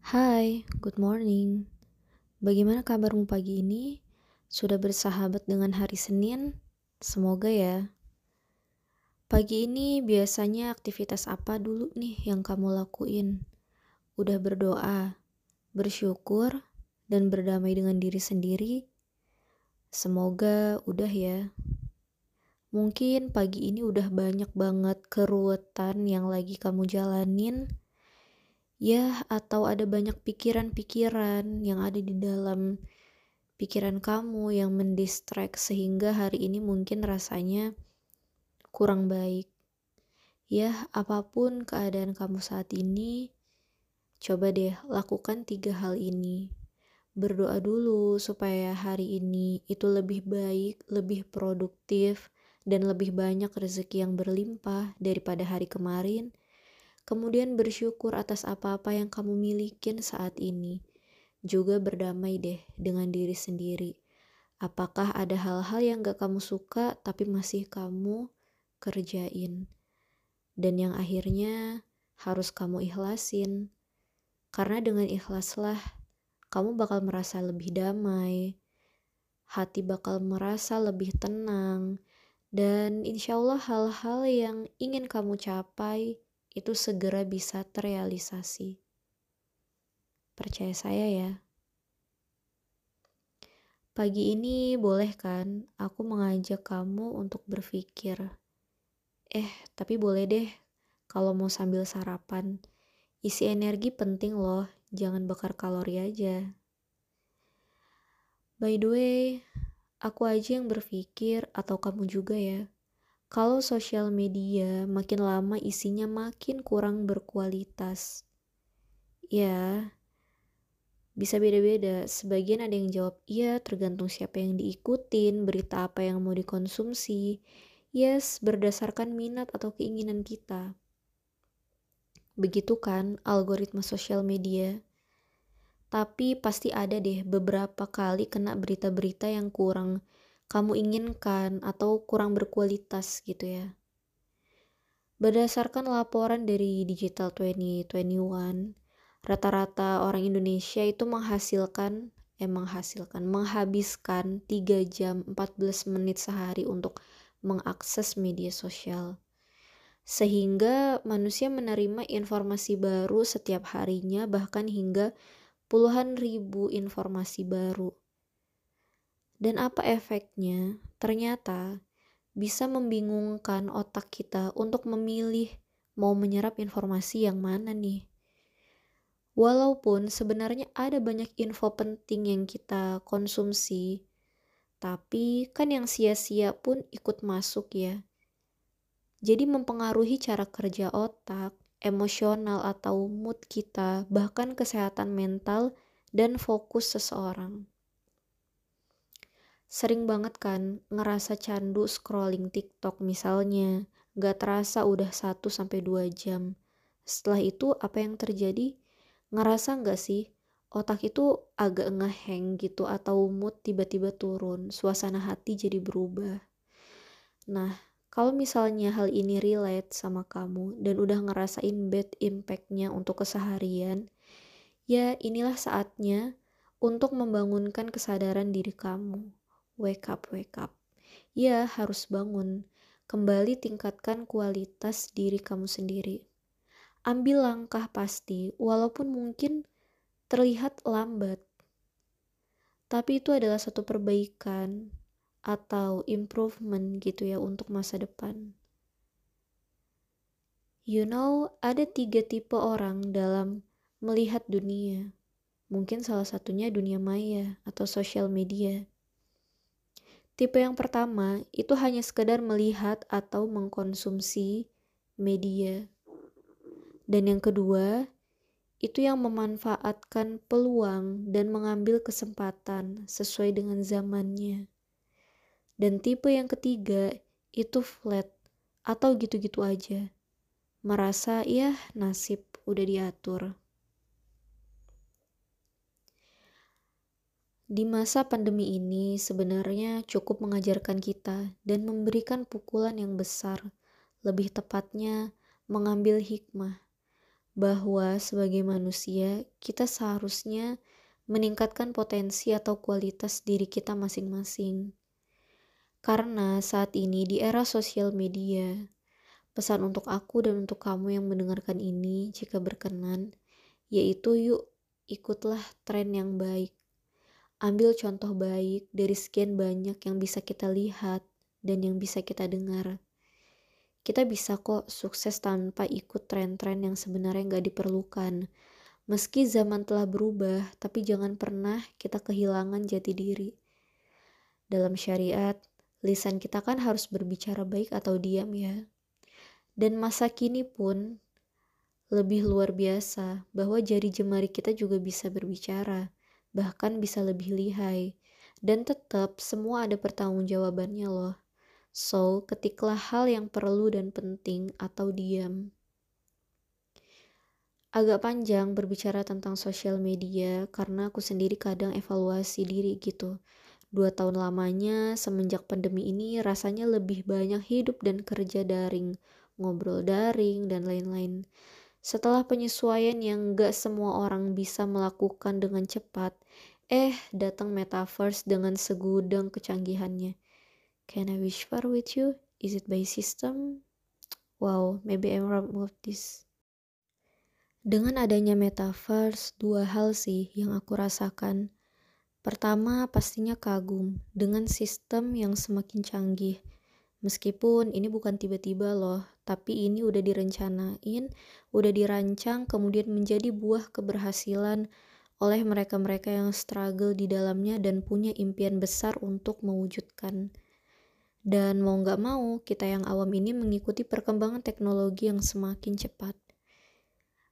Hai, good morning. Bagaimana kabarmu pagi ini? Sudah bersahabat dengan hari Senin? Semoga ya. Pagi ini biasanya aktivitas apa dulu nih yang kamu lakuin? Udah berdoa, bersyukur, dan berdamai dengan diri sendiri? Semoga udah ya. Mungkin pagi ini udah banyak banget keruwetan yang lagi kamu jalanin ya atau ada banyak pikiran-pikiran yang ada di dalam pikiran kamu yang mendistract sehingga hari ini mungkin rasanya kurang baik. Ya, apa pun keadaan kamu saat ini, coba deh lakukan tiga hal ini. Berdoa dulu supaya hari ini itu lebih baik, lebih produktif, dan lebih banyak rezeki yang berlimpah daripada hari kemarin Kemudian bersyukur atas apa-apa yang kamu milikin saat ini. Juga berdamai deh dengan diri sendiri. Apakah ada hal-hal yang gak kamu suka tapi masih kamu kerjain? Dan yang akhirnya harus kamu ikhlasin. Karena dengan ikhlaslah kamu bakal merasa lebih damai. Hati bakal merasa lebih tenang. Dan insya Allah hal-hal yang ingin kamu capai itu segera bisa terrealisasi. Percaya saya ya. Pagi ini boleh kan aku mengajak kamu untuk berpikir. Eh, tapi boleh deh kalau mau sambil sarapan. Isi energi penting loh, jangan bakar kalori aja. By the way, aku aja yang berpikir atau kamu juga ya kalau sosial media makin lama isinya makin kurang berkualitas. Ya, bisa beda-beda. Sebagian ada yang jawab iya, tergantung siapa yang diikutin, berita apa yang mau dikonsumsi. Yes, berdasarkan minat atau keinginan kita. Begitu kan algoritma sosial media. Tapi pasti ada deh beberapa kali kena berita-berita yang kurang kamu inginkan atau kurang berkualitas gitu ya. Berdasarkan laporan dari Digital 2021, rata-rata orang Indonesia itu menghasilkan eh menghasilkan menghabiskan 3 jam 14 menit sehari untuk mengakses media sosial. Sehingga manusia menerima informasi baru setiap harinya bahkan hingga puluhan ribu informasi baru dan apa efeknya? Ternyata bisa membingungkan otak kita untuk memilih mau menyerap informasi yang mana nih. Walaupun sebenarnya ada banyak info penting yang kita konsumsi, tapi kan yang sia-sia pun ikut masuk ya. Jadi mempengaruhi cara kerja otak, emosional atau mood kita, bahkan kesehatan mental dan fokus seseorang. Sering banget kan ngerasa candu scrolling TikTok misalnya, gak terasa udah 1-2 jam. Setelah itu apa yang terjadi? Ngerasa gak sih otak itu agak ngeheng gitu atau mood tiba-tiba turun, suasana hati jadi berubah. Nah, kalau misalnya hal ini relate sama kamu dan udah ngerasain bad impactnya untuk keseharian, ya inilah saatnya untuk membangunkan kesadaran diri kamu wake up, wake up. Ya, harus bangun. Kembali tingkatkan kualitas diri kamu sendiri. Ambil langkah pasti, walaupun mungkin terlihat lambat. Tapi itu adalah satu perbaikan atau improvement gitu ya untuk masa depan. You know, ada tiga tipe orang dalam melihat dunia. Mungkin salah satunya dunia maya atau sosial media. Tipe yang pertama itu hanya sekedar melihat atau mengkonsumsi media. Dan yang kedua, itu yang memanfaatkan peluang dan mengambil kesempatan sesuai dengan zamannya. Dan tipe yang ketiga itu flat atau gitu-gitu aja. Merasa ya nasib udah diatur. Di masa pandemi ini sebenarnya cukup mengajarkan kita dan memberikan pukulan yang besar, lebih tepatnya mengambil hikmah. bahwa sebagai manusia kita seharusnya meningkatkan potensi atau kualitas diri kita masing-masing. Karena saat ini di era sosial media, pesan untuk aku dan untuk kamu yang mendengarkan ini jika berkenan, yaitu yuk ikutlah tren yang baik. Ambil contoh baik dari sekian banyak yang bisa kita lihat dan yang bisa kita dengar. Kita bisa kok sukses tanpa ikut tren-tren yang sebenarnya nggak diperlukan. Meski zaman telah berubah, tapi jangan pernah kita kehilangan jati diri. Dalam syariat, lisan kita kan harus berbicara baik atau diam ya. Dan masa kini pun lebih luar biasa bahwa jari jemari kita juga bisa berbicara, bahkan bisa lebih lihai. Dan tetap semua ada pertanggungjawabannya loh. So, ketiklah hal yang perlu dan penting atau diam. Agak panjang berbicara tentang sosial media karena aku sendiri kadang evaluasi diri gitu. Dua tahun lamanya semenjak pandemi ini rasanya lebih banyak hidup dan kerja daring, ngobrol daring, dan lain-lain. Setelah penyesuaian yang gak semua orang bisa melakukan dengan cepat, eh datang metaverse dengan segudang kecanggihannya Can I whisper with you? Is it by system? Wow, maybe I'm wrong with this. Dengan adanya metaverse, dua hal sih yang aku rasakan. Pertama, pastinya kagum dengan sistem yang semakin canggih. Meskipun ini bukan tiba-tiba loh, tapi ini udah direncanain, udah dirancang, kemudian menjadi buah keberhasilan oleh mereka-mereka yang struggle di dalamnya dan punya impian besar untuk mewujudkan. Dan mau nggak mau, kita yang awam ini mengikuti perkembangan teknologi yang semakin cepat.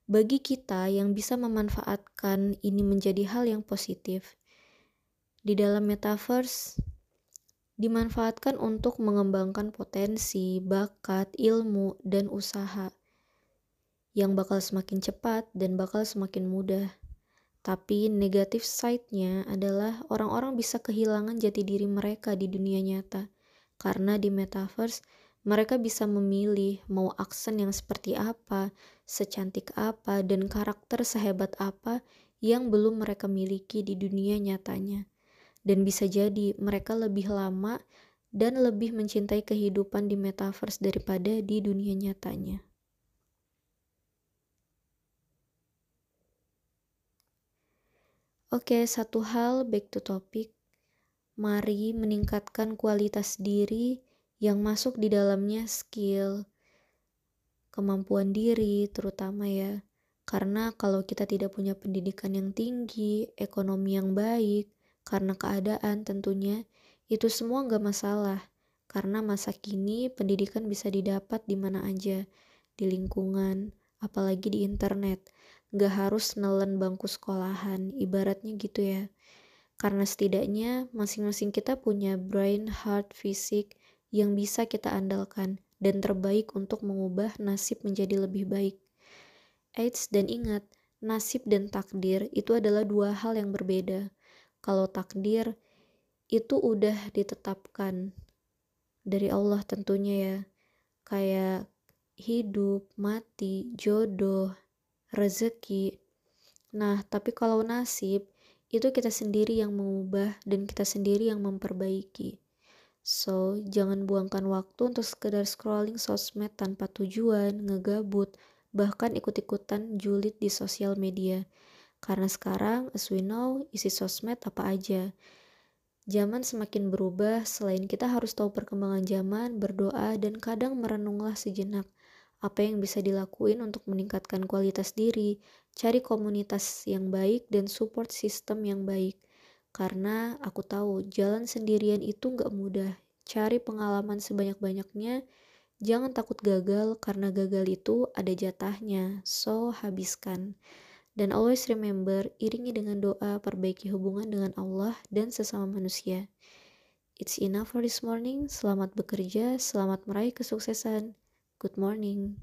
Bagi kita yang bisa memanfaatkan ini menjadi hal yang positif, di dalam metaverse dimanfaatkan untuk mengembangkan potensi, bakat, ilmu, dan usaha yang bakal semakin cepat dan bakal semakin mudah. Tapi negatif side-nya adalah orang-orang bisa kehilangan jati diri mereka di dunia nyata karena di metaverse mereka bisa memilih mau aksen yang seperti apa, secantik apa, dan karakter sehebat apa yang belum mereka miliki di dunia nyatanya. Dan bisa jadi mereka lebih lama dan lebih mencintai kehidupan di metaverse daripada di dunia nyatanya. Oke, satu hal back to topic mari meningkatkan kualitas diri yang masuk di dalamnya skill, kemampuan diri terutama ya. Karena kalau kita tidak punya pendidikan yang tinggi, ekonomi yang baik, karena keadaan tentunya, itu semua nggak masalah. Karena masa kini pendidikan bisa didapat di mana aja, di lingkungan, apalagi di internet. Nggak harus nelen bangku sekolahan, ibaratnya gitu ya karena setidaknya masing-masing kita punya brain, heart, fisik yang bisa kita andalkan dan terbaik untuk mengubah nasib menjadi lebih baik. Eits, dan ingat, nasib dan takdir itu adalah dua hal yang berbeda. Kalau takdir itu udah ditetapkan dari Allah tentunya ya. Kayak hidup, mati, jodoh, rezeki. Nah, tapi kalau nasib itu kita sendiri yang mengubah dan kita sendiri yang memperbaiki. So, jangan buangkan waktu untuk sekedar scrolling sosmed tanpa tujuan, ngegabut, bahkan ikut-ikutan julid di sosial media. Karena sekarang, as we know, isi sosmed apa aja. Zaman semakin berubah, selain kita harus tahu perkembangan zaman, berdoa, dan kadang merenunglah sejenak apa yang bisa dilakuin untuk meningkatkan kualitas diri, cari komunitas yang baik dan support sistem yang baik. Karena aku tahu jalan sendirian itu gak mudah. Cari pengalaman sebanyak-banyaknya, jangan takut gagal karena gagal itu ada jatahnya, so habiskan. Dan always remember, iringi dengan doa perbaiki hubungan dengan Allah dan sesama manusia. It's enough for this morning. Selamat bekerja, selamat meraih kesuksesan. Good morning.